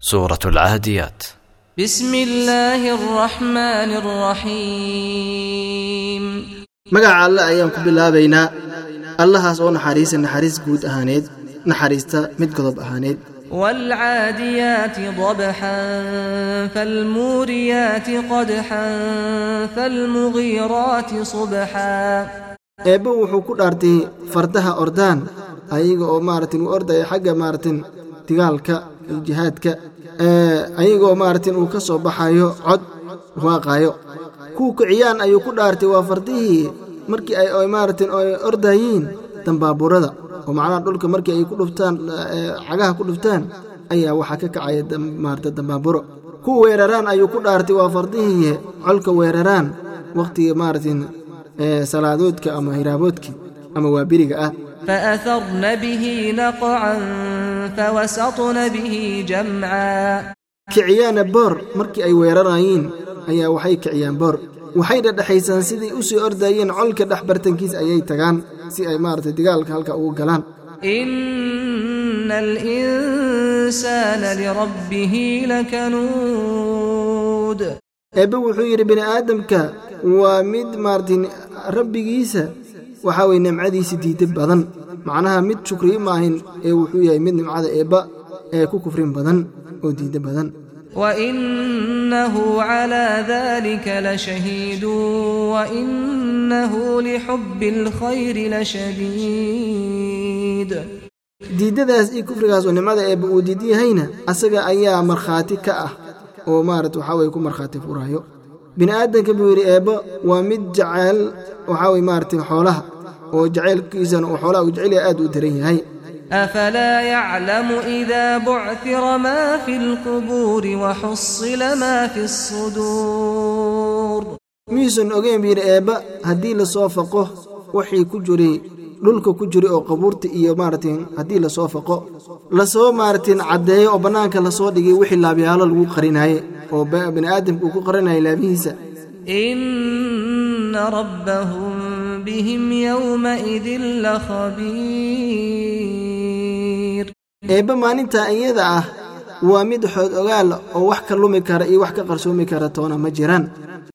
سورة العاديات بسم الله الرحمن الرحيم magaca alle ayaan ku bilaabaynaa allahaas oo naxariisa naxariis guud ahaaneed naxariista mid godob ahaaneed والعاديات ضبحا فالموريات قدحا فالمغيرات صبحا eebbe wuxuu ku dhaartay fardaha ordaan ayaga oo maaratin u ordaya xagga maaratin digaalka iyo jihaadka ee ayagoo maaratin uu ka soo baxayo cod waaqaayo. Kuwa kiciyaan ayuu ku dhaartay waa fardihii markii ay ay ordayiin dambaaburada oo macnaha dhulka markii ay ku dhuftaan ee cagaha ku dhuftaan ayaa waxaa ka kacaya maarata dambaaburo. Kuwa weeraraan ayuu ku dhaartay waa fardihii colka weeraraan wakhtiga maaratin ee salaadoodka ama hiraaboodkii ama waa beriga ah فأثرن به نقعا فوسطن به جمعا kiciyaana boor markii ay weerarayiin ayaa waxay kiciyaan boor waxay dhadhexaysaan siday u sii ordayeen colka dhex bartankiisa ayay tagaan si ay maaragtay dagaalka halka ugu galaan إن الإنسان لربه لكنود eebbe wuxuu yidhi bini aadamka waa mid maartin rabbigiisa waxaa weye nimcadiisi diida badan. Macnaha mid shukriyi ma ahin ee wuxuu yahay mid nimcada eebba ee ku kufrin badan oo diida badan. Wainahu calaa iyo kufrigaas oo nimcada eebba uu diid yahayna asaga ayaa markhaati ka ah oo maarat waxaa weye ku markhaati furaayo bini aadanka buu yidhi eebbo waa mid jacayl waxaa waxaawy maarata xoolaha oo jacaylkiisana uu xoolaha u jecelya aad u daran yahay. Afalaa yaclamu idaa bucira maa fi lqubuuri waxusila maa fi suduur miyuusan ogeyn buu yidhi eebba haddii la soo faqo waxii ku jiray dhulka ku jiray oo qabuurta iyo maaratin haddii la soo faqo la soo maaratin caddeeyo oo bannaanka la soo dhigay wixii laabyaalo lagu qarinaye oo bini baniaadamka uu ku qaranaya laabihiisa. Ina rabbahum bihim yowmaidin lakhabiir eebba maalintaa iyada ah waa mid xood ogaal oo wax ka lumi kara iyo wax ka qarsoomi kara toona ma jiraan.